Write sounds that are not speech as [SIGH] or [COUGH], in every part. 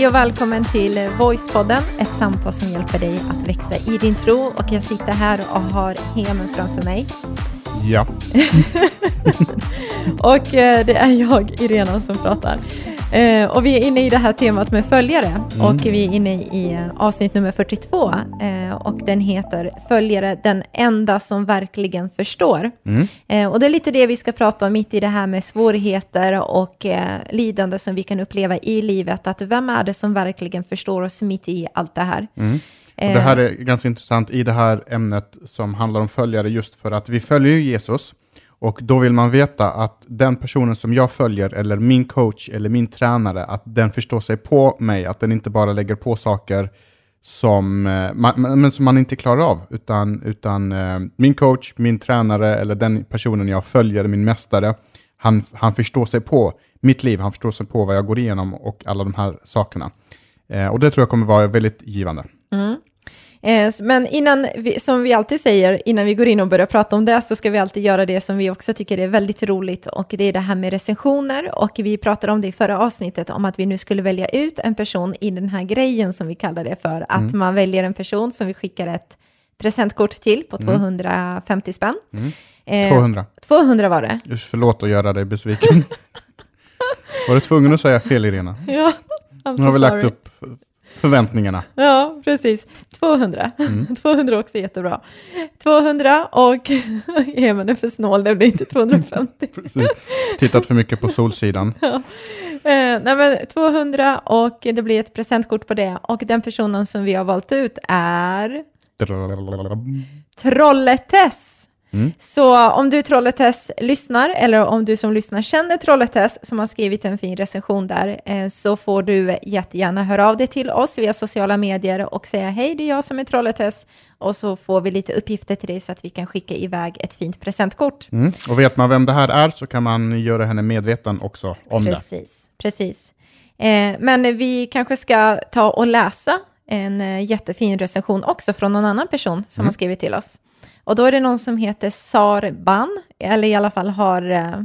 Hej och välkommen till Voicepodden, ett samtal som hjälper dig att växa i din tro. Och jag sitter här och har Hemen framför mig. Ja. [LAUGHS] och eh, det är jag, Irena, som pratar. Eh, och vi är inne i det här temat med följare mm. och vi är inne i eh, avsnitt nummer 42 eh, och den heter Följare, den enda som verkligen förstår. Mm. Eh, och det är lite det vi ska prata om mitt i det här med svårigheter och eh, lidande som vi kan uppleva i livet. Att vem är det som verkligen förstår oss mitt i allt det här? Mm. Och det här är ganska intressant i det här ämnet som handlar om följare just för att vi följer Jesus och då vill man veta att den personen som jag följer, eller min coach eller min tränare, att den förstår sig på mig, att den inte bara lägger på saker som eh, man, men som man inte klarar av, utan, utan eh, min coach, min tränare eller den personen jag följer, min mästare, han, han förstår sig på mitt liv, han förstår sig på vad jag går igenom och alla de här sakerna. Eh, och det tror jag kommer vara väldigt givande. Mm. Eh, men innan, vi, som vi alltid säger, innan vi går in och börjar prata om det, så ska vi alltid göra det som vi också tycker är väldigt roligt, och det är det här med recensioner. Och vi pratade om det i förra avsnittet, om att vi nu skulle välja ut en person i den här grejen som vi kallar det för, att mm. man väljer en person som vi skickar ett presentkort till på 250 mm. spänn. Mm. 200. 200 var det. Just förlåt att göra dig besviken. [LAUGHS] var du tvungen att säga fel, Irena? Ja, I'm Nu har vi sorry. lagt upp förväntningarna. Ja, precis. 200. Mm. [LAUGHS] 200 också jättebra. 200 och [LAUGHS] Emil är för snål, det blir inte 250. [LAUGHS] precis. Tittat för mycket på Solsidan. Ja. Eh, nej men 200 och det blir ett presentkort på det. Och den personen som vi har valt ut är... Trolletes. Mm. Så om du Trolletes lyssnar, eller om du som lyssnar känner Trolletes som har skrivit en fin recension där, eh, så får du jättegärna höra av dig till oss via sociala medier och säga hej, det är jag som är Trolletes, och så får vi lite uppgifter till dig så att vi kan skicka iväg ett fint presentkort. Mm. Och vet man vem det här är så kan man göra henne medveten också om precis, det. Precis, precis. Eh, men vi kanske ska ta och läsa en eh, jättefin recension också från någon annan person som mm. har skrivit till oss. Och då är det någon som heter Sarban, eller i alla fall har eh,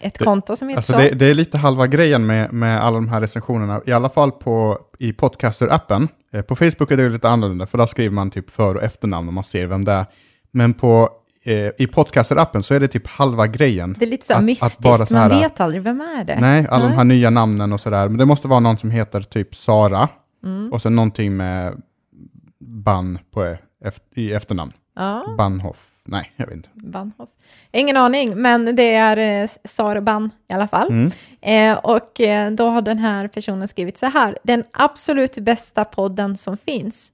ett det, konto som heter alltså så. Det, det, är lite halva grejen med, med alla de här recensionerna, i alla fall på, i podcaster-appen. Eh, på Facebook är det lite annorlunda, för där skriver man typ för och efternamn och man ser vem det är. Men på eh, i podcaster-appen så är det typ halva grejen. Det är lite så att, mystiskt, att bara så här, man vet aldrig, vem är det? Nej, alla nej. de här nya namnen och sådär. Men det måste vara någon som heter typ Sara, mm. och sen någonting med ban på, i efternamn. Ja. Banhoff. Nej, jag vet inte. Banhoff. Ingen aning, men det är eh, Sarban i alla fall. Mm. Eh, och eh, då har den här personen skrivit så här. Den absolut bästa podden som finns.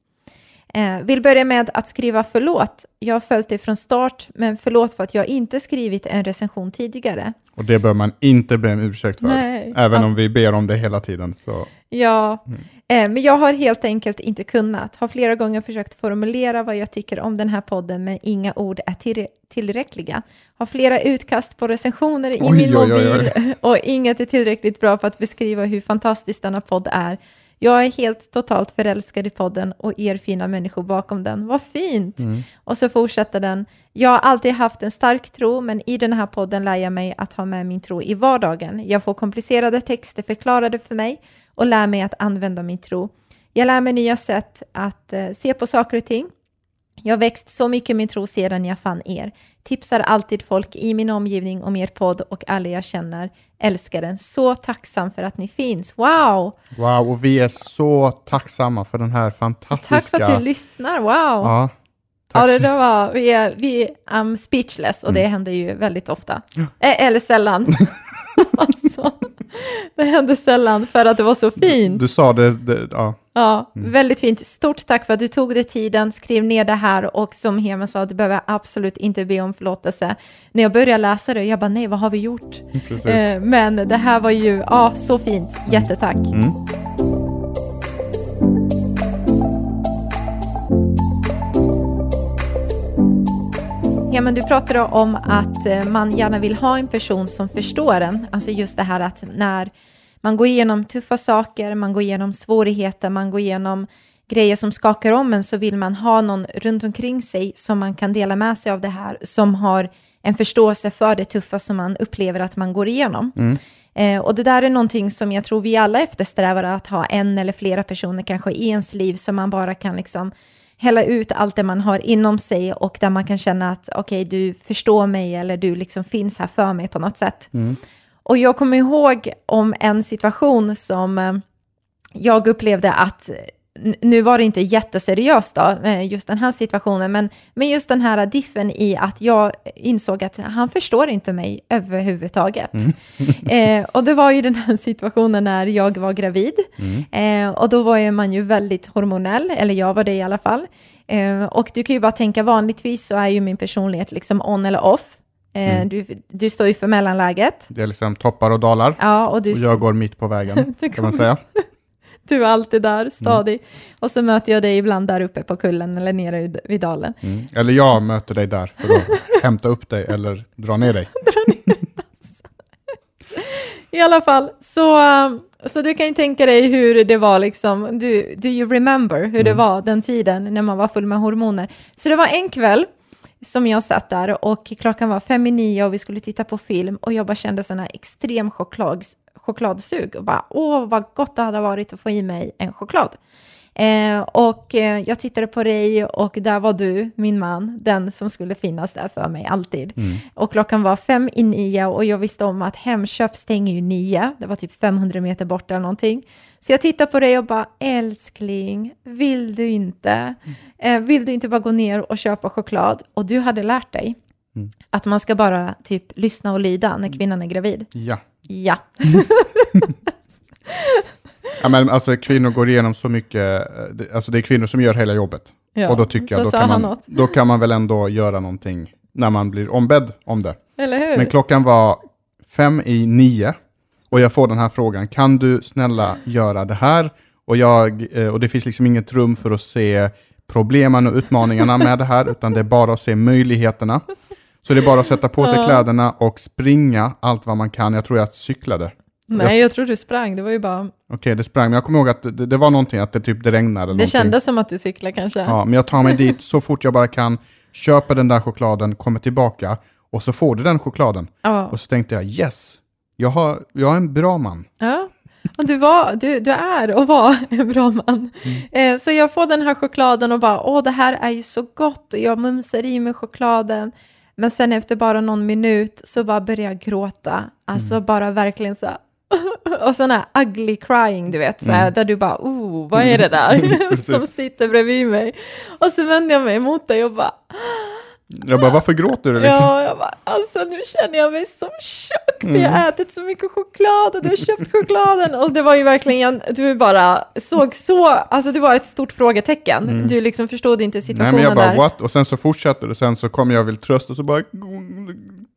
Eh, vill börja med att skriva förlåt. Jag har följt det från start, men förlåt för att jag inte skrivit en recension tidigare. Och det bör man inte be om ursäkt för, Nej, även ja. om vi ber om det hela tiden. Så. Ja, mm. eh, men jag har helt enkelt inte kunnat. Har flera gånger försökt formulera vad jag tycker om den här podden, men inga ord är till tillräckliga. Har flera utkast på recensioner i oj, min oj, mobil oj, [LAUGHS] och inget är tillräckligt bra för att beskriva hur fantastisk denna podd är. Jag är helt totalt förälskad i podden och er fina människor bakom den. Vad fint! Mm. Och så fortsätter den. Jag har alltid haft en stark tro, men i den här podden lär jag mig att ha med min tro i vardagen. Jag får komplicerade texter förklarade för mig och lär mig att använda min tro. Jag lär mig nya sätt att uh, se på saker och ting. Jag har växt så mycket min tro sedan jag fann er. Tipsar alltid folk i min omgivning om er podd och alla jag känner älskar den. Så tacksam för att ni finns. Wow! Wow, och vi är så tacksamma för den här fantastiska... Tack för att du lyssnar, wow! Ja, tack. ja det där var... Vi är, vi är speechless och mm. det händer ju väldigt ofta. Ja. Eller sällan. [LAUGHS] [LAUGHS] alltså, [LAUGHS] det händer sällan för att det var så fint. Du sa det, det ja. Ja, mm. väldigt fint. Stort tack för att du tog dig tiden, skrev ner det här och som Hema sa, du behöver absolut inte be om förlåtelse. När jag började läsa det, jag bara nej, vad har vi gjort? Eh, men det här var ju, ja, så fint. Jättetack. Mm. Ja, men du pratade om att eh, man gärna vill ha en person som förstår en. Alltså just det här att när man går igenom tuffa saker, man går igenom svårigheter, man går igenom grejer som skakar om en så vill man ha någon runt omkring sig som man kan dela med sig av det här, som har en förståelse för det tuffa som man upplever att man går igenom. Mm. Eh, och det där är någonting som jag tror vi alla eftersträvar, att ha en eller flera personer kanske i ens liv som man bara kan liksom hälla ut allt det man har inom sig och där man kan känna att okej, okay, du förstår mig eller du liksom finns här för mig på något sätt. Mm. Och jag kommer ihåg om en situation som eh, jag upplevde att nu var det inte jätteseriöst då, eh, just den här situationen, men, men just den här diffen i att jag insåg att han förstår inte mig överhuvudtaget. Mm. [LAUGHS] eh, och det var ju den här situationen när jag var gravid, mm. eh, och då var man ju väldigt hormonell, eller jag var det i alla fall. Eh, och du kan ju bara tänka, vanligtvis så är ju min personlighet liksom on eller off. Eh, mm. Du, du står ju för mellanläget. Det är liksom toppar och dalar. Ja, och, du... och jag går mitt på vägen, [LAUGHS] kan man säga. Du är alltid där, stadig. Mm. Och så möter jag dig ibland där uppe på kullen eller nere vid dalen. Mm. Eller jag möter dig där för att [LAUGHS] hämta upp dig eller dra ner dig. [LAUGHS] dra ner dig. I alla fall, så, um, så du kan ju tänka dig hur det var liksom, du, do you remember hur mm. det var den tiden när man var full med hormoner? Så det var en kväll som jag satt där och klockan var fem i nio och vi skulle titta på film och jag bara kände sån här extrem choklad, chokladsug och bara åh vad gott det hade varit att få i mig en choklad. Eh, och eh, jag tittade på dig och där var du, min man, den som skulle finnas där för mig alltid. Mm. Och klockan var fem i nio och jag visste om att Hemköp stänger ju nio, det var typ 500 meter bort eller någonting. Så jag tittade på dig och bara, älskling, vill du inte? Mm. Eh, vill du inte bara gå ner och köpa choklad? Och du hade lärt dig mm. att man ska bara typ lyssna och lyda när kvinnan är gravid. Ja. Ja. [LAUGHS] ja men alltså kvinnor går igenom så mycket, eh, alltså det är kvinnor som gör hela jobbet. Ja, och då tycker jag, då, då kan, man, då kan man väl ändå göra någonting när man blir ombedd om det. Eller hur? Men klockan var fem i nio och jag får den här frågan, kan du snälla göra det här? Och, jag, eh, och det finns liksom inget rum för att se problemen och utmaningarna med det här, utan det är bara att se möjligheterna. Så det är bara att sätta på sig kläderna och springa allt vad man kan. Jag tror jag cyklade. Nej, jag tror du sprang. Det var ju bara... Okej, okay, det sprang. Men jag kommer ihåg att det, det, var någonting, att det typ det regnade. det någonting. kändes som att du cyklade kanske. Ja, men jag tar mig dit så fort jag bara kan, köper den där chokladen, kommer tillbaka och så får du den chokladen. Ja. Och så tänkte jag, yes, jag, har, jag är en bra man. Ja, och du, var, du, du är och var [LAUGHS] en bra man. Mm. Eh, så jag får den här chokladen och bara, åh, det här är ju så gott. Och jag mumsar i mig chokladen. Men sen efter bara någon minut så bara började jag gråta. Alltså mm. bara verkligen så [LAUGHS] och sån här ugly crying, du vet, så här, mm. där du bara, oh, vad är det där [LAUGHS] [LAUGHS] som sitter bredvid mig? Och så vände jag mig mot dig och bara, jag bara, varför gråter du? Liksom? Ja, jag bara, alltså nu känner jag mig som tjock, för jag har mm. ätit så mycket choklad och du har köpt chokladen. Och det var ju verkligen, du bara såg så, alltså det var ett stort frågetecken. Mm. Du liksom förstod inte situationen Nej, men jag bara, där. what? Och sen så fortsatte det, sen så kom jag och vill trösta, så bara,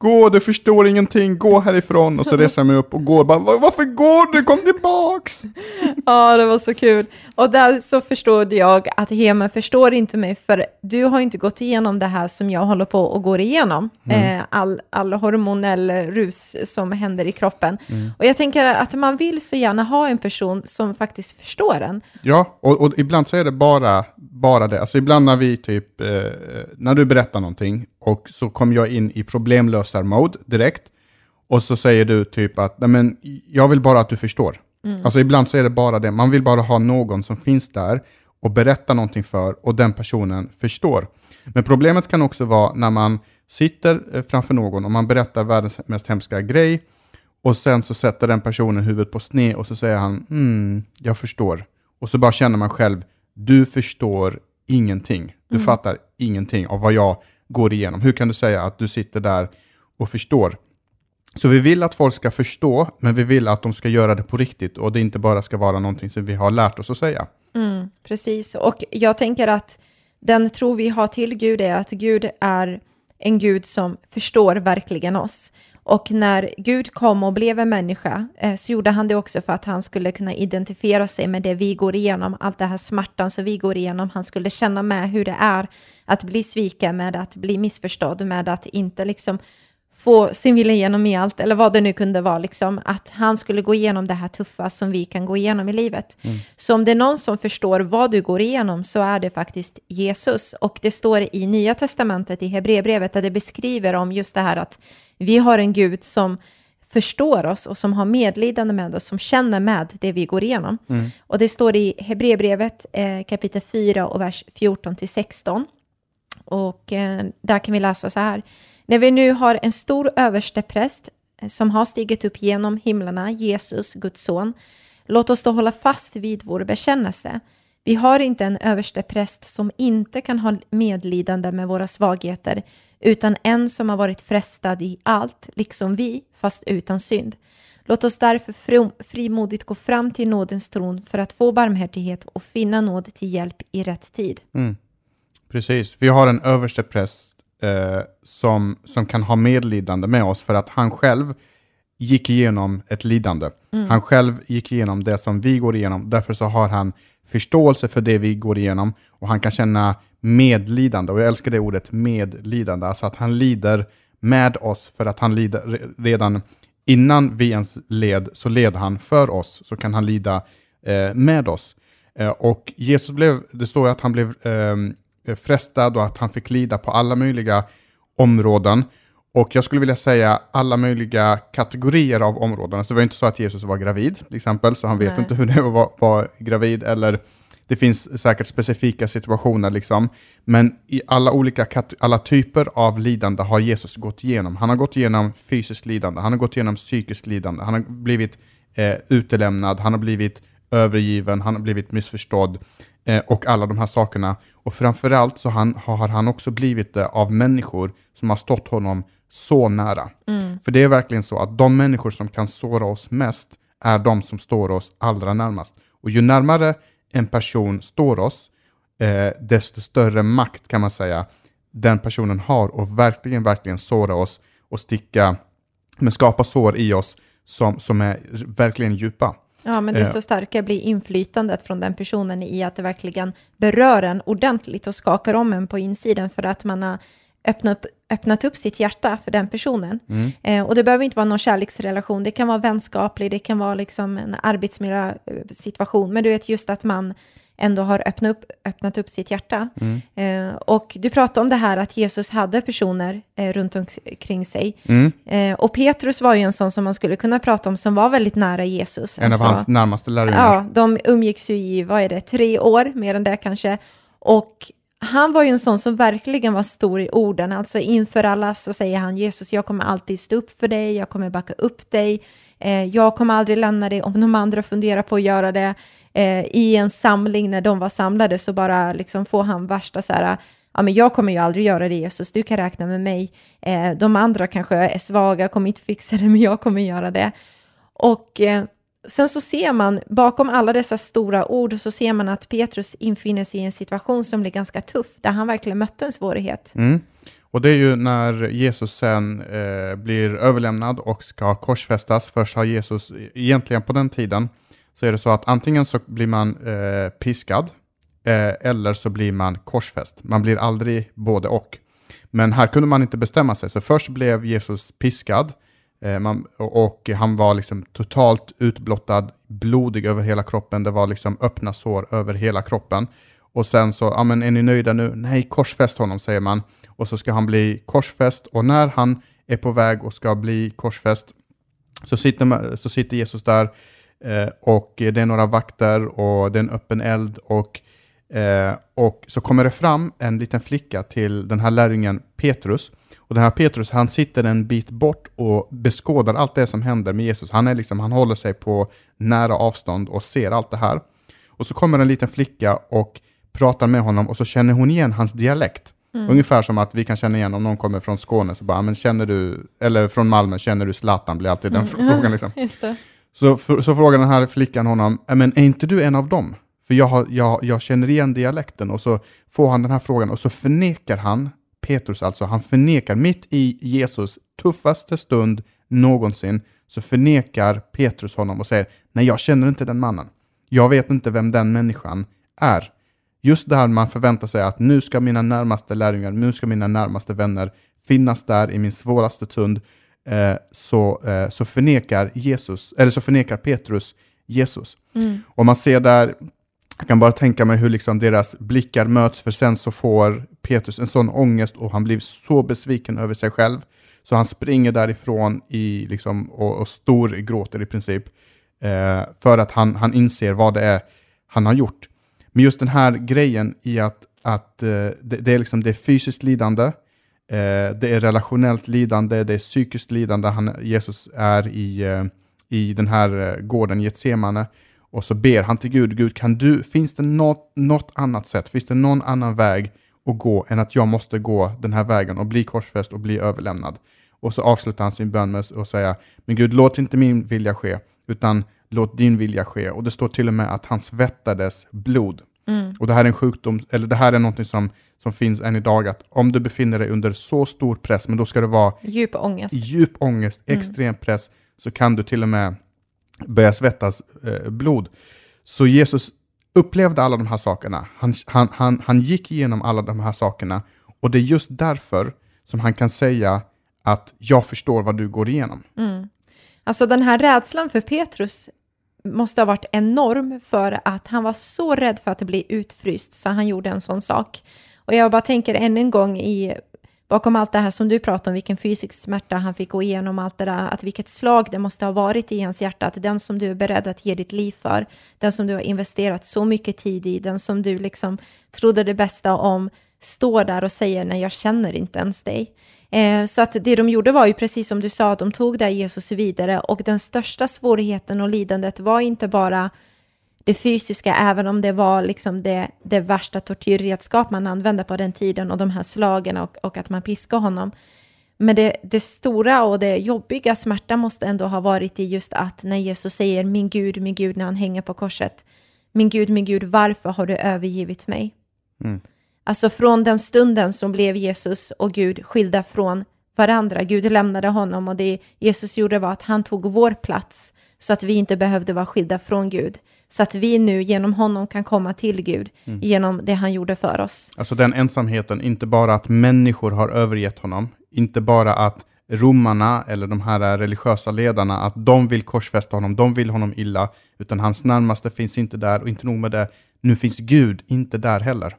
gå, du förstår ingenting, gå härifrån. Och så reser jag mig upp och går, bara, varför går du? Kom tillbaks! [LAUGHS] ja, det var så kul. Och där så förstod jag att Hemen förstår inte mig, för du har inte gått igenom det här som jag håller på och går igenom. Mm. Eh, all, all hormonell rus som händer i kroppen. Mm. Och jag tänker att man vill så gärna ha en person som faktiskt förstår en. Ja, och, och ibland så är det bara, bara det. Alltså ibland när vi typ, eh, när du berättar någonting och så kommer jag in i problemlösar-mode direkt. Och så säger du typ att, nej men jag vill bara att du förstår. Mm. Alltså ibland så är det bara det, man vill bara ha någon som finns där och berätta någonting för och den personen förstår. Men problemet kan också vara när man sitter eh, framför någon och man berättar världens mest hemska grej och sen så sätter den personen huvudet på sned och så säger han mm, jag förstår. Och så bara känner man själv, du förstår ingenting. Du mm. fattar ingenting av vad jag går igenom. Hur kan du säga att du sitter där och förstår? Så vi vill att folk ska förstå, men vi vill att de ska göra det på riktigt och det inte bara ska vara någonting som vi har lärt oss att säga. Mm, precis, och jag tänker att den tro vi har till Gud är att Gud är en Gud som förstår verkligen oss. Och när Gud kom och blev en människa eh, så gjorde han det också för att han skulle kunna identifiera sig med det vi går igenom, allt det här smärtan som vi går igenom. Han skulle känna med hur det är att bli sviken, med att bli missförstådd, med att inte liksom få sin vilja igenom i allt, eller vad det nu kunde vara, liksom, att han skulle gå igenom det här tuffa som vi kan gå igenom i livet. Mm. Så om det är någon som förstår vad du går igenom så är det faktiskt Jesus. Och det står i Nya Testamentet, i Hebreerbrevet, där det beskriver om just det här att vi har en Gud som förstår oss och som har medlidande med oss, som känner med det vi går igenom. Och det står i Hebreerbrevet eh, kapitel 4 och vers 14 till 16. Och eh, där kan vi läsa så här. När vi nu har en stor överstepräst eh, som har stigit upp genom himlarna, Jesus, Guds son, låt oss då hålla fast vid vår bekännelse. Vi har inte en överstepräst som inte kan ha medlidande med våra svagheter, utan en som har varit frestad i allt, liksom vi, fast utan synd. Låt oss därför frimodigt gå fram till nådens tron för att få barmhärtighet och finna nåd till hjälp i rätt tid. Mm. Precis, vi har en överstepräst eh, som, som kan ha medlidande med oss för att han själv gick igenom ett lidande. Han själv gick igenom det som vi går igenom, därför så har han förståelse för det vi går igenom och han kan känna medlidande. Och jag älskar det ordet medlidande, alltså att han lider med oss för att han lider re- redan innan vi ens led, så led han för oss, så kan han lida eh, med oss. Eh, och Jesus blev, det står att han blev eh, frestad och att han fick lida på alla möjliga områden. Och jag skulle vilja säga alla möjliga kategorier av områden. Så det var inte så att Jesus var gravid, till exempel, så han vet Nej. inte hur det var att vara- gravid, eller det finns säkert specifika situationer, liksom. men i alla olika alla typer av lidande har Jesus gått igenom. Han har gått igenom fysiskt lidande, han har gått igenom psykiskt lidande, han har blivit eh, utelämnad, han har blivit övergiven, han har blivit missförstådd eh, och alla de här sakerna. Och framförallt så han, har han också blivit det av människor som har stått honom så nära. För det är verkligen så att de människor som kan såra oss mest är de som står oss allra närmast. Och ju närmare en person står oss, eh, desto större makt kan man säga den personen har och verkligen, verkligen såra oss och sticka, men skapa sår i oss som, som är verkligen djupa. Ja, men Eh. desto starkare blir inflytandet från den personen i att det verkligen berör en ordentligt och skakar om en på insidan för att man har öppnat upp, öppnat upp sitt hjärta för den personen. Eh, och det behöver inte vara någon kärleksrelation, det kan vara vänskaplig, det kan vara liksom en arbetsmiljösituation, men du vet just att man ändå har öppnat upp, öppnat upp sitt hjärta. Eh, och du pratade om det här att Jesus hade personer eh, runt omkring sig. Mm. Eh, och Petrus var ju en sån som man skulle kunna prata om som var väldigt nära Jesus. En Alltså- av hans närmaste lärjungar. Ja, de umgicks ju i, vad är det, tre år, mer än det kanske. Och han var ju en sån som verkligen var stor i orden, alltså inför alla så säger han Jesus, jag kommer alltid stå upp för dig, jag kommer backa upp dig, eh, jag kommer aldrig lämna dig om de andra funderar på att göra det. Eh, I en samling när de var samlade så bara liksom får han värsta så här, ja men jag kommer ju aldrig göra det Jesus, du kan räkna med mig. Eh, de andra kanske är svaga, kommer inte fixa det, [LAUGHS] men jag kommer göra det. Och eh, sen så ser man, bakom alla dessa stora ord, så ser man att Petrus infinner sig i en situation som blir ganska tuff, där han verkligen mötte en svårighet. Mm. Och det är ju när Jesus sen eh, blir överlämnad och ska korsfästas. Först har Jesus, egentligen på den tiden, så är det så att antingen så blir man eh, piskad eh, eller så blir man korsfäst. Man blir aldrig både och. Men här kunde man inte bestämma sig, så först blev Jesus piskad eh, man, och, och han var liksom totalt utblottad, blodig över hela kroppen. Det var liksom öppna sår över hela kroppen. Och sen så, ja men är ni nöjda nu? Nej, korsfäst honom, säger man. Och så ska han bli korsfäst och när han är på väg och ska bli korsfäst så sitter, man- så sitter Jesus där och det är några vakter och det är en öppen eld och, eh, och så kommer det fram en liten flicka till den här lärjungen Petrus. Och den här Petrus, han sitter en bit bort och beskådar allt det som händer med Jesus. Han, är liksom, han håller sig på nära avstånd och ser allt det här. Och så kommer en liten flicka och pratar med honom och så känner hon igen hans dialekt. Ungefär som att vi kan känna igen om någon kommer från Skåne, så bara, men känner du, eller från Malmö, känner du Zlatan? Blir alltid den [LAUGHS] frågan. Liksom. [LAUGHS] Så, för, så frågar den här flickan honom, men är inte du en av dem? För jag, har, jag, jag känner igen dialekten. Och så får han den här frågan och så förnekar han, Petrus alltså, han förnekar mitt i Jesus tuffaste stund någonsin, så förnekar Petrus honom och säger, nej jag känner inte den mannen. Jag vet inte vem den människan är. Just där man förväntar sig att nu ska mina närmaste lärjungar, nu ska mina närmaste vänner finnas där i min svåraste stund, eh, så, eh, så förnekar Jesus, eller så förnekar Petrus Jesus. Och man ser där, jag kan bara tänka mig hur liksom deras blickar möts, för sen så får Petrus en sån ångest och han blir så besviken över sig själv, Så han springer därifrån i, liksom, och, och stor gråter i princip, eh, för att han, han inser vad det är han har gjort. Men just den här grejen i att, att eh, det, det, är liksom, det är fysiskt lidande, Eh, det är relationellt lidande, det är psykiskt lidande. Han, Jesus är i, eh, i den här eh, gården Getsemane och så ber han till Gud, Gud kan du, finns det något, något annat sätt, finns det någon annan väg att gå än att jag måste gå den här vägen och bli korsfäst och bli överlämnad. Och så avslutar han sin bön med att säga, men Gud låt inte min vilja ske, utan låt din vilja ske. Och det står till och med att han svettades blod. Mm. Och det här är en sjukdom, eller det här är någonting som, som finns än idag, att om du befinner dig under så stor press, men då ska det vara djup ångest, djup ångest mm. extrem press, så kan du till och med börja svettas eh, blod. Så Jesus upplevde alla de här sakerna. Han, han, han, han gick igenom alla de här sakerna och det är just därför som han kan säga att jag förstår vad du går igenom. Mm. Alltså den här rädslan för Petrus måste ha varit enorm för att han var så rädd för att bli utfryst så han gjorde en sån sak. Och jag bara tänker än en gång i bakom allt det här som du pratar om, vilken fysisk smärta han fick gå igenom, allt det där, att vilket slag det måste ha varit i hans hjärta, att den som du är beredd att ge ditt liv för, den som du har investerat så mycket tid i, den som du liksom trodde det bästa om, står där och säger nej, jag känner inte ens dig. Eh, så att det de gjorde var ju precis som du sa, de tog där Jesus vidare och den största svårigheten och lidandet var inte bara det fysiska, även om det var liksom det, det värsta tortyrredskap man använde på den tiden och de här slagen och, och att man piskade honom. Men det, det stora och det jobbiga smärta måste ändå ha varit i just att när Jesus säger min Gud, min Gud när han hänger på korset, min Gud, min Gud, varför har du övergivit mig? Mm. Alltså från den stunden som blev Jesus och Gud skilda från varandra. Gud lämnade honom och det Jesus gjorde var att han tog vår plats så att vi inte behövde vara skilda från Gud. Så att vi nu genom honom kan komma till Gud mm. genom det han gjorde för oss. Alltså den ensamheten, inte bara att människor har övergett honom, inte bara att romarna eller de här religiösa ledarna, att de vill korsfästa honom, de vill honom illa, utan hans närmaste finns inte där och inte nog med det, nu finns Gud inte där heller.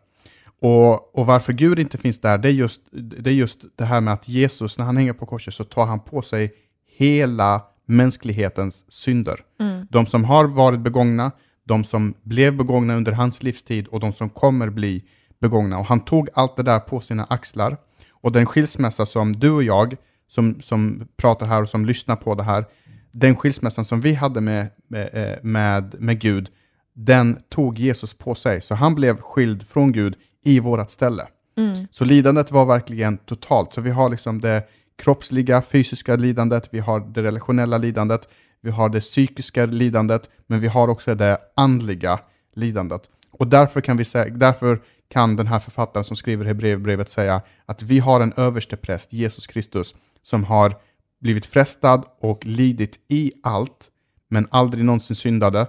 Och, och varför Gud inte finns där, det är, just, det är just det här med att Jesus, när han hänger på korset, så tar han på sig hela mänsklighetens synder. Mm. De som har varit begångna, de som blev begångna under hans livstid och de som kommer bli begångna. Och han tog allt det där på sina axlar. Och den skilsmässa som du och jag, som, som pratar här och som lyssnar på det här, den skilsmässan som vi hade med, med, eh, med, med Gud, den tog Jesus på sig. Så han blev skild från Gud i vårt ställe. Mm. Så lidandet var verkligen totalt. Så vi har liksom det kroppsliga, fysiska lidandet, vi har det relationella lidandet, vi har det psykiska lidandet, men vi har också det andliga lidandet. Och därför kan, vi säga, därför kan den här författaren som skriver Hebreerbrevet säga att vi har en överste präst, Jesus Kristus, som har blivit frestad och lidit i allt, men aldrig någonsin syndade.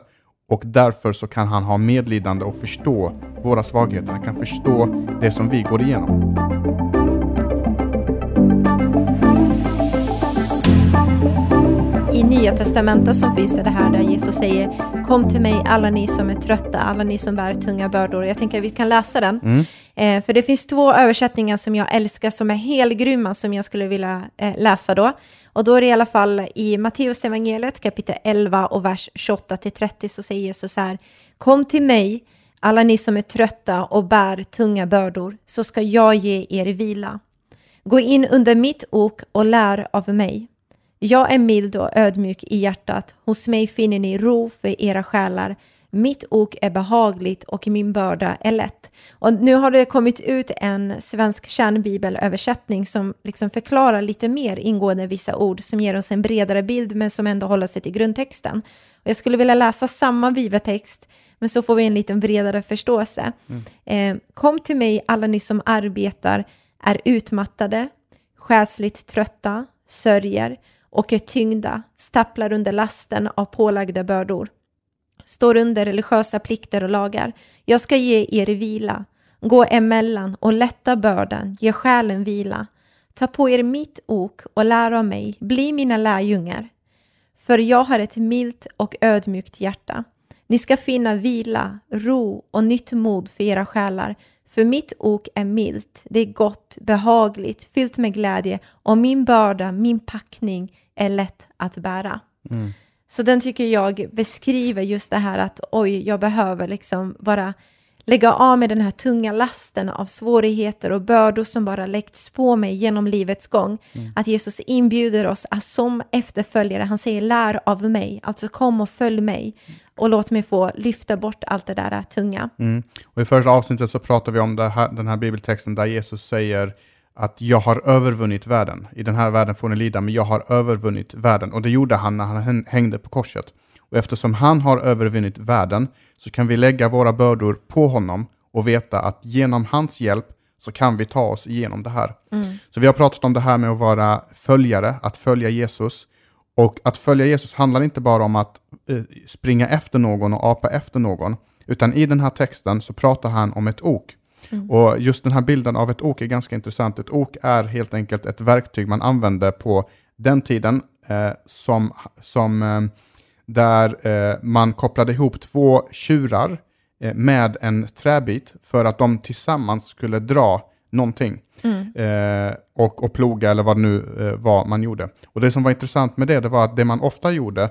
Och därför så kan han ha medlidande och förstå våra svagheter. Han kan förstå det som vi går igenom. i Nya Testamentet så finns det det här där Jesus säger Kom till mig alla ni som är trötta, alla ni som bär tunga bördor. Jag tänker att vi kan läsa den. Mm. Eh, för det finns två översättningar som jag älskar som är helgrymma som jag skulle vilja eh, läsa då. Och då är det i alla fall i Matteus evangeliet kapitel 11 och vers 28 till 30 så säger Jesus så här Kom till mig alla ni som är trötta och bär tunga bördor så ska jag ge er vila. Gå in under mitt ok och lär av mig jag är mild och ödmjuk i hjärtat. Hos mig finner ni ro för era själar. Mitt ok är behagligt och min börda är lätt. Och nu har det kommit ut en svensk kärnbibelöversättning som liksom förklarar lite mer ingående vissa ord som ger oss en bredare bild men som ändå håller sig till grundtexten. Och jag skulle vilja läsa samma bibeltext men så får vi en lite bredare förståelse. Mm. Eh, Kom till mig alla ni som arbetar, är utmattade, själsligt trötta, sörjer och är tyngda, stapplar under lasten av pålagda bördor, står under religiösa plikter och lagar. Jag ska ge er vila, gå emellan och lätta bördan, ge själen vila. Ta på er mitt ok och lär av mig, bli mina lärjungar. För jag har ett milt och ödmjukt hjärta. Ni ska finna vila, ro och nytt mod för era själar, För mitt ok är milt, det är gott, behagligt, fyllt med glädje och min börda, min packning är lätt att bära. Mm. Så den tycker jag beskriver just det här att oj, jag behöver liksom bara lägga av med den här tunga lasten av svårigheter och bördor som bara läggs på mig genom livets gång. Att Jesus inbjuder oss att som efterföljare, han säger lär av mig, alltså kom och följ mig och låt mig få lyfta bort allt det där tunga. Mm. Och I första avsnittet så pratar vi om här, den här bibeltexten där Jesus säger att jag har övervunnit världen. I den här världen får ni lida, men jag har övervunnit världen. Och det gjorde han när han hängde på korset. Och eftersom han har övervunnit världen så kan vi lägga våra bördor på honom och veta att genom hans hjälp så kan vi ta oss igenom det här. Så vi har pratat om det här med att vara följare, att följa Jesus. Och att följa Jesus handlar inte bara om att eh, springa efter någon och apa efter någon, utan i den här texten så pratar han om ett ok. Och just den här bilden av ett ok är ganska intressant. Ett ok är helt enkelt ett verktyg man använde på den tiden eh, som, som eh, där eh, man kopplade ihop två tjurar eh, med en träbit för att de tillsammans skulle dra någonting. Eh, och, och ploga eller vad det nu eh, var man gjorde. Och det som var intressant med det, det var att det man ofta gjorde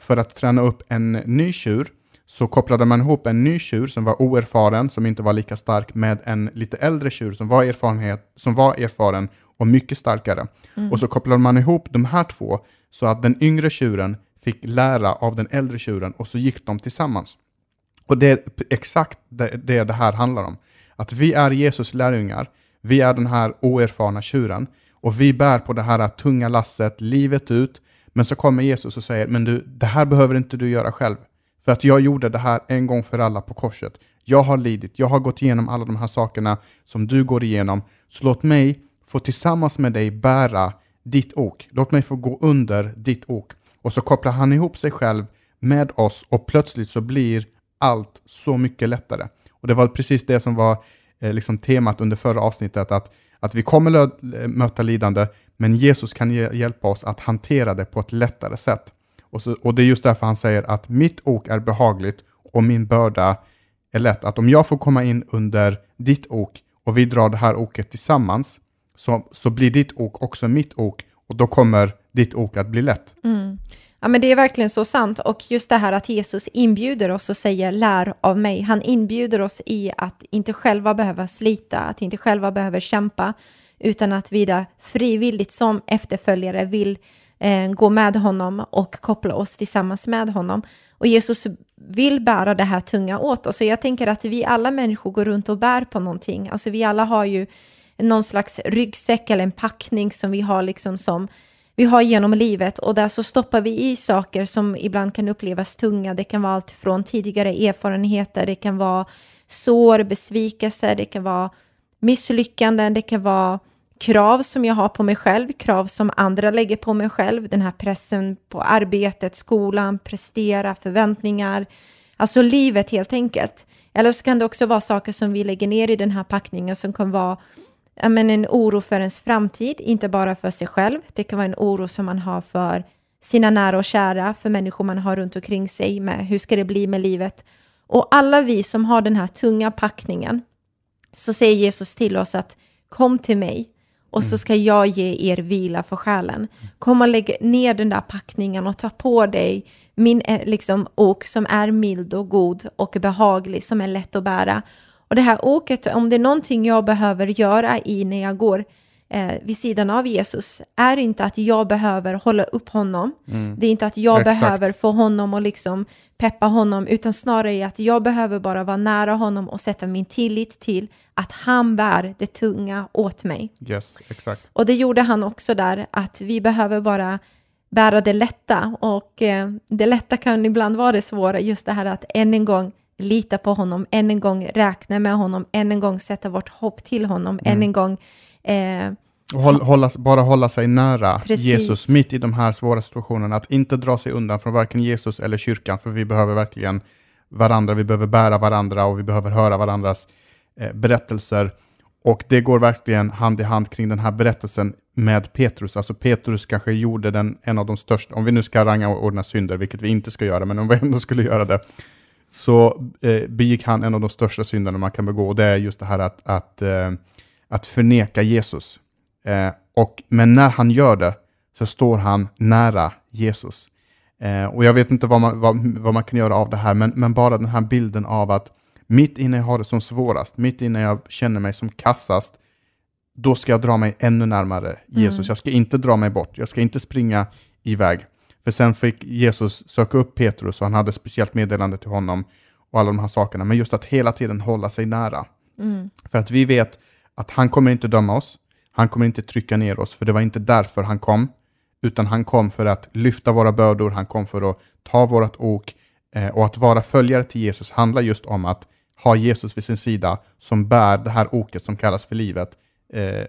för att träna upp en ny tjur så kopplade man ihop en ny tjur som var oerfaren, som inte var lika stark, med en lite äldre tjur som var, erfarenhet, som var erfaren och mycket starkare. Och så kopplade man ihop de här två så att den yngre tjuren fick lära av den äldre tjuren och så gick de tillsammans. Och det är exakt det, det det här handlar om. Att vi är Jesus lärjungar, vi är den här oerfarna tjuren och vi bär på det här tunga lasset livet ut. Men så kommer Jesus och säger, men du, det här behöver inte du göra själv. För att jag gjorde det här en gång för alla på korset. Jag har lidit, jag har gått igenom alla de här sakerna som du går igenom. Så låt mig få tillsammans med dig bära ditt ok. Låt mig få gå under ditt ok. Och så kopplar han ihop sig själv med oss och plötsligt så blir allt så mycket lättare. Och det var precis det som var eh, liksom temat under förra avsnittet, att, att vi kommer eh, möta lidande, men Jesus kan hjälpa oss att hantera det på ett lättare sätt. Och, så, och det är just därför han säger att mitt ok är behagligt och min börda är lätt. Att om jag får komma in under ditt ok och vi drar det här oket tillsammans, så, så blir ditt ok också mitt ok och då kommer ditt ok att bli lätt. Mm. Ja, men det är verkligen så sant. Och just det här att Jesus inbjuder oss och säger lär av mig. Han inbjuder oss i att inte själva behöva slita, att inte själva behöva kämpa, utan att vi där frivilligt som efterföljare vill eh, gå med honom och koppla oss tillsammans med honom. Och Jesus vill bära det här tunga åt oss. Och jag tänker att vi alla människor går runt och bär på någonting. Alltså vi alla har ju någon slags ryggsäck eller en packning som vi har liksom som vi har genom livet och där så stoppar vi i saker som ibland kan upplevas tunga. Det kan vara allt från tidigare erfarenheter, det kan vara sår, besvikelser, det kan vara misslyckanden, det kan vara krav som jag har på mig själv, krav som andra lägger på mig själv, den här pressen på arbetet, skolan, prestera, förväntningar, alltså livet helt enkelt. Eller så kan det också vara saker som vi lägger ner i den här packningen som kan vara men en oro för ens framtid, inte bara för sig själv. Det kan vara en oro som man har för sina nära och kära, för människor man har runt omkring sig med hur ska det bli med livet. Och alla vi som har den här tunga packningen, så säger Jesus till oss att kom till mig och så ska jag ge er vila för själen. Kom och lägg ner den där packningen och ta på dig min eh, liksom, ok som är mild och god och behaglig, som är lätt att bära. Och det här oket, om det är någonting jag behöver göra i när jag går eh, vid sidan av Jesus, är inte att jag behöver hålla upp honom. Det är inte att jag Exakt. behöver få honom och liksom peppa honom, utan snarare att jag behöver bara vara nära honom och sätta min tillit till att han bär det tunga åt mig. Yes, exakt. Och det gjorde han också där, att vi behöver bara bära det lätta. Och eh, det lätta kan ibland vara det svåra, just det här att än en gång lita på honom, än en gång räkna med honom, än en gång sätta vårt hopp till honom, än en gång eh, Och håll, hålla, bara hålla sig nära Precis. Jesus mitt i de här svåra situationerna. Att inte dra sig undan från varken Jesus eller kyrkan, för vi behöver verkligen varandra, vi behöver bära varandra och vi behöver höra varandras eh, berättelser. Och det går verkligen hand i hand kring den här berättelsen med Petrus. Alltså Petrus kanske gjorde den en av de största, om vi nu ska ranga och ordna synder, vilket vi inte ska göra, men om vi ändå skulle göra det, så eh, begick han en av de största synderna man kan begå, och det är just det här att, att, eh, att förneka Jesus. Eh, och, men när han gör det så står han nära Jesus. Eh, och jag vet inte vad man, vad, vad man kan göra av det här, men, men bara den här bilden av att mitt inne jag har det som svårast, mitt inne jag känner mig som kassast, då ska jag dra mig ännu närmare Jesus. Mm. Jag ska inte dra mig bort, jag ska inte springa iväg. För sen fick Jesus söka upp Petrus och han hade speciellt meddelande till honom och alla de här sakerna. Men just att hela tiden hålla sig nära. Mm. För att vi vet att han kommer inte döma oss, han kommer inte trycka ner oss, för det var inte därför han kom, utan han kom för att lyfta våra bördor, han kom för att ta vårt ok, eh, och att vara följare till Jesus handlar just om att ha Jesus vid sin sida som bär det här oket som kallas för livet, eh,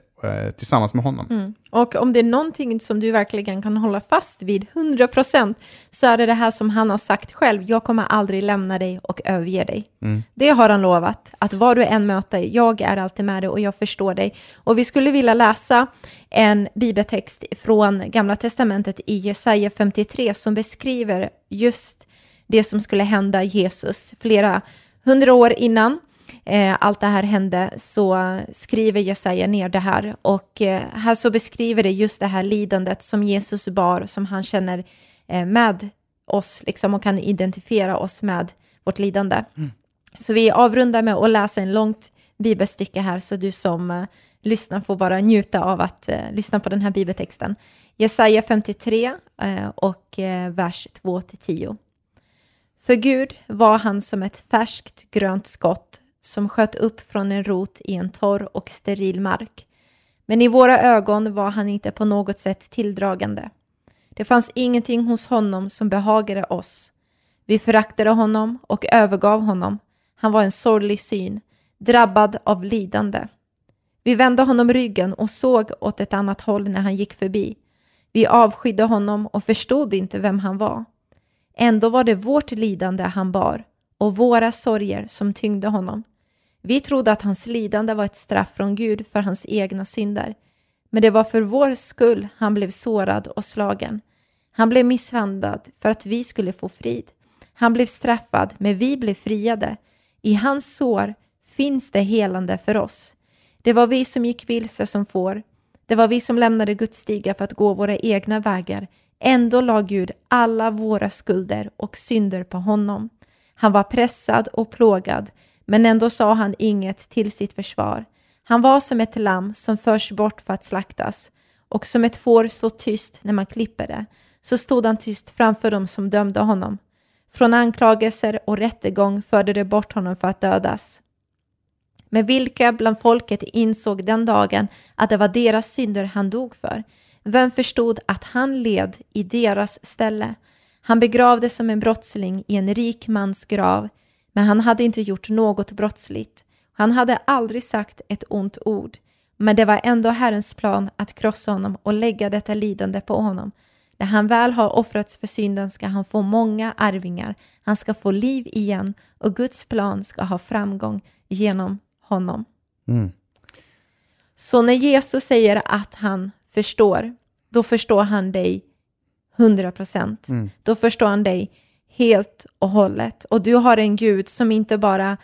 tillsammans med honom. Mm. Och om det är någonting som du verkligen kan hålla fast vid 100% så är det det här som han har sagt själv, jag kommer aldrig lämna dig och överge dig. Mm. Det har han lovat, att vad du än möter, jag är alltid med dig och jag förstår dig. Och vi skulle vilja läsa en bibeltext från Gamla Testamentet i Jesaja 53 som beskriver just det som skulle hända Jesus flera hundra år innan eh, allt det här hände så skriver Jesaja ner det här och eh, här så beskriver det just det här lidandet som Jesus bar, som han känner eh, med oss liksom, och kan identifiera oss med vårt lidande. Mm. Så vi avrundar med att läsa en långt bibelstycke här så du som eh, lyssnar får bara njuta av att eh, lyssna på den här bibeltexten. Jesaja 53 eh, och vers 2-10. För Gud var han som ett färskt grönt skott som sköt upp från en rot i en torr och steril mark. Men i våra ögon var han inte på något sätt tilldragande. Det fanns ingenting hos honom som behagade oss. Vi föraktade honom och övergav honom. Han var en sorglig syn, drabbad av lidande. Vi vände honom ryggen och såg åt ett annat håll när han gick förbi. Vi avskydde honom och förstod inte vem han var. Ändå var det vårt lidande han bar och våra sorger som tyngde honom. Vi trodde att hans lidande var ett straff från Gud för hans egna synder. Men det var för vår skull han blev sårad och slagen. Han blev misshandlad för att vi skulle få frid. Han blev straffad, men vi blev friade. I hans sår finns det helande för oss. Det var vi som gick vilse som får. Det var vi som lämnade Guds stiga för att gå våra egna vägar. Ändå la Gud alla våra skulder och synder på honom. Han var pressad och plågad, men ändå sa han inget till sitt försvar. Han var som ett lamm som förs bort för att slaktas och som ett får står tyst när man klipper det, så stod han tyst framför dem som dömde honom. Från anklagelser och rättegång förde de bort honom för att dödas. Men vilka bland folket insåg den dagen att det var deras synder han dog för? Vem förstod att han led i deras ställe? Han begravdes som en brottsling i en rik mans grav, men han hade inte gjort något brottsligt. Han hade aldrig sagt ett ont ord, men det var ändå Herrens plan att krossa honom och lägga detta lidande på honom. När han väl har offrats för synden ska han få många arvingar, han ska få liv igen och Guds plan ska ha framgång genom honom. Mm. Så när Jesus säger att han förstår, då förstår han dig 100 procent. Mm. Då förstår han dig helt och hållet. Och du har en Gud som inte bara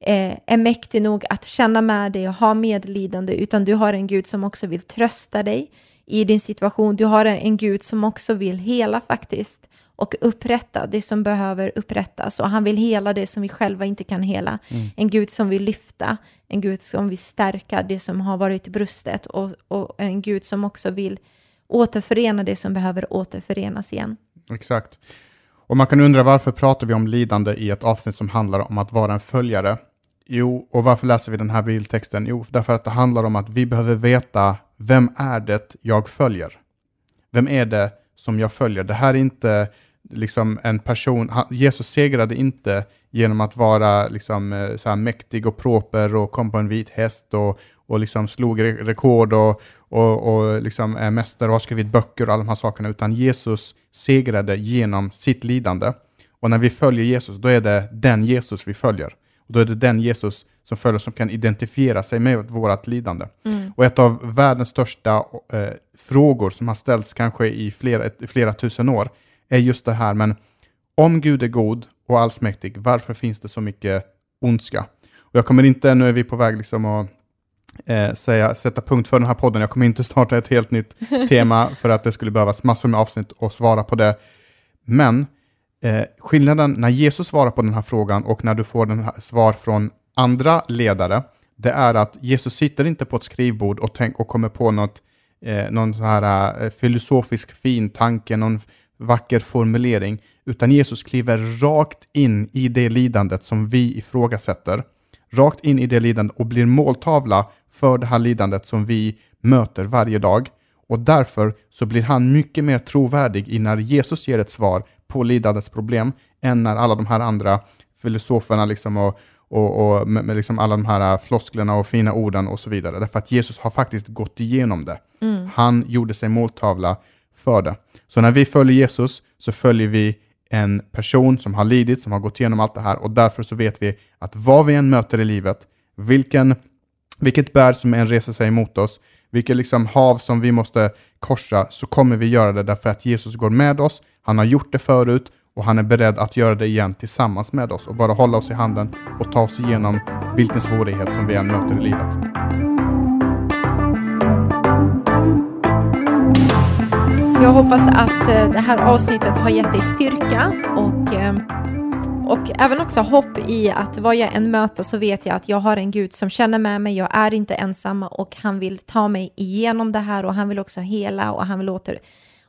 eh, är mäktig nog att känna med dig och ha medlidande, utan du har en Gud som också vill trösta dig i din situation. Du har en Gud som också vill hela faktiskt och upprätta det som behöver upprättas. Och han vill hela det som vi själva inte kan hela. Mm. En Gud som vill lyfta, en Gud som vill stärka det som har varit brustet och, och en Gud som också vill återförena det som behöver återförenas igen. Exakt. Och man kan undra varför pratar vi om lidande i ett avsnitt som handlar om att vara en följare? Jo, och varför läser vi den här bibeltexten? Jo, därför att det handlar om att vi behöver veta vem är det jag följer? Vem är det som jag följer? Det här är inte liksom en person, Jesus segrade inte genom att vara liksom, eh, så här mäktig och proper och kom på en vit häst och, och liksom slog rekord och, och, och liksom är mästare och har skrivit böcker och alla de här sakerna, utan Jesus segrade genom sitt lidande. Och när vi följer Jesus, då är det den Jesus vi följer. Och då är det den Jesus som följer som kan identifiera sig med vårt lidande. Mm. Och ett av världens största eh, frågor som har ställts kanske i flera, flera tusen år är just det här, men om Gud är god och allsmäktig, varför finns det så mycket ondska? Och jag kommer inte, nu är vi på väg liksom att eh, säga, sätta punkt för den här podden, jag kommer inte starta ett helt nytt [LAUGHS] tema för att det skulle behövas massor med avsnitt och svara på det. Men eh, skillnaden när Jesus svarar på den här frågan och när du får den här svar från andra ledare, det är att Jesus sitter inte på ett skrivbord och, tänk, och kommer på något, eh, någon så här eh, filosofisk fin tanke, någon vacker formulering, utan Jesus kliver rakt in i det lidandet som vi ifrågasätter. Rakt in i det lidandet och blir måltavla för det här lidandet som vi möter varje dag. Och därför så blir han mycket mer trovärdig i när Jesus ger ett svar på lidandets problem än när alla de här andra filosoferna liksom och, och, och med, med liksom alla de här flosklerna och fina orden och så vidare. Därför att Jesus har faktiskt gått igenom det. Mm. Han gjorde sig måltavla för det. Så när vi följer Jesus så följer vi en person som har lidit, som har gått igenom allt det här och därför så vet vi att vad vi än möter i livet, vilken, vilket berg som än reser sig emot oss, vilket liksom hav som vi måste korsa, så kommer vi göra det därför att Jesus går med oss, han har gjort det förut och han är beredd att göra det igen tillsammans med oss och bara hålla oss i handen och ta oss igenom vilken svårighet som vi än möter i livet. Så jag hoppas att eh, det här avsnittet har gett dig styrka och, eh, och även också hopp i att vad jag än möter så vet jag att jag har en Gud som känner med mig, jag är inte ensam och han vill ta mig igenom det här och han vill också hela och han vill åter,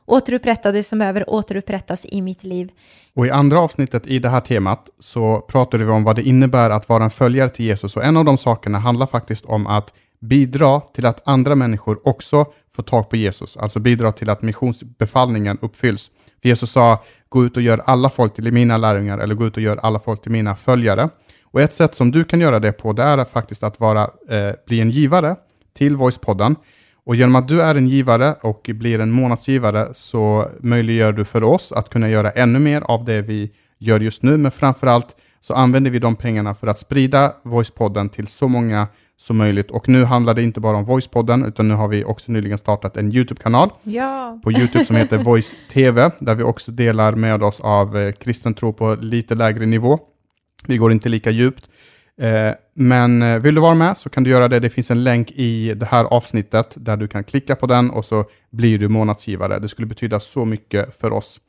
återupprätta det som behöver återupprättas i mitt liv. Och i andra avsnittet i det här temat så pratade vi om vad det innebär att vara en följare till Jesus och en av de sakerna handlar faktiskt om att bidra till att andra människor också får tag på Jesus, alltså bidra till att missionsbefallningen uppfylls. För Jesus sa, gå ut och gör alla folk till mina lärjungar, eller gå ut och gör alla folk till mina följare. Och ett sätt som du kan göra det på, det är faktiskt att vara, eh, bli en givare till Voicepodden. Och genom att du är en givare och blir en månadsgivare så möjliggör du för oss att kunna göra ännu mer av det vi gör just nu, men framförallt så använder vi de pengarna för att sprida Voicepodden till så många som möjligt. Och nu handlar det inte bara om Voicepodden, utan nu har vi också nyligen startat en YouTube-kanal Ja. på YouTube som heter Voice TV, där vi också delar med oss av eh, kristen tro på lite lägre nivå. Vi går inte lika djupt. Eh, men eh, vill du vara med så kan du göra det. Det finns en länk i det här avsnittet där du kan klicka på den och så blir du månadsgivare. Det skulle betyda så mycket för oss.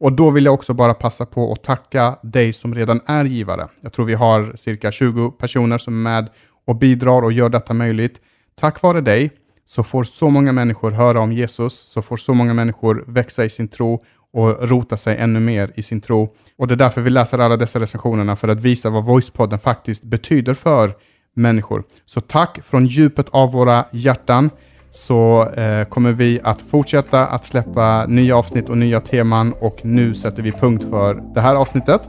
Och då vill jag också bara passa på att tacka dig som redan är givare. Jag tror vi har cirka 20 personer som är med och bidrar och gör detta möjligt. Tack vare dig så får så många människor höra om Jesus, så får så många människor växa i sin tro och rota sig ännu mer i sin tro. Och det är därför vi läser alla dessa recensionerna, för att visa vad Voicepodden faktiskt betyder för människor. Så tack från djupet av våra hjärtan så eh, kommer vi att fortsätta att släppa nya avsnitt och nya teman och nu sätter vi punkt för det här avsnittet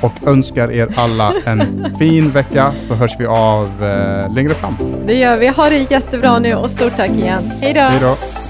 och önskar er alla en [LAUGHS] fin vecka så hörs vi av eh, längre fram. Det gör vi. Ha det jättebra nu och stort tack igen. Hej då!